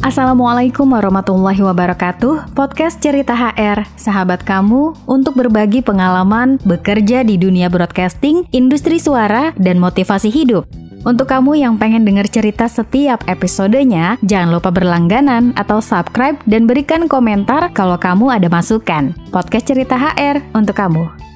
Assalamualaikum warahmatullahi wabarakatuh. Podcast Cerita HR, sahabat kamu untuk berbagi pengalaman bekerja di dunia broadcasting, industri suara, dan motivasi hidup. Untuk kamu yang pengen dengar cerita setiap episodenya, jangan lupa berlangganan atau subscribe dan berikan komentar kalau kamu ada masukan. Podcast Cerita HR untuk kamu.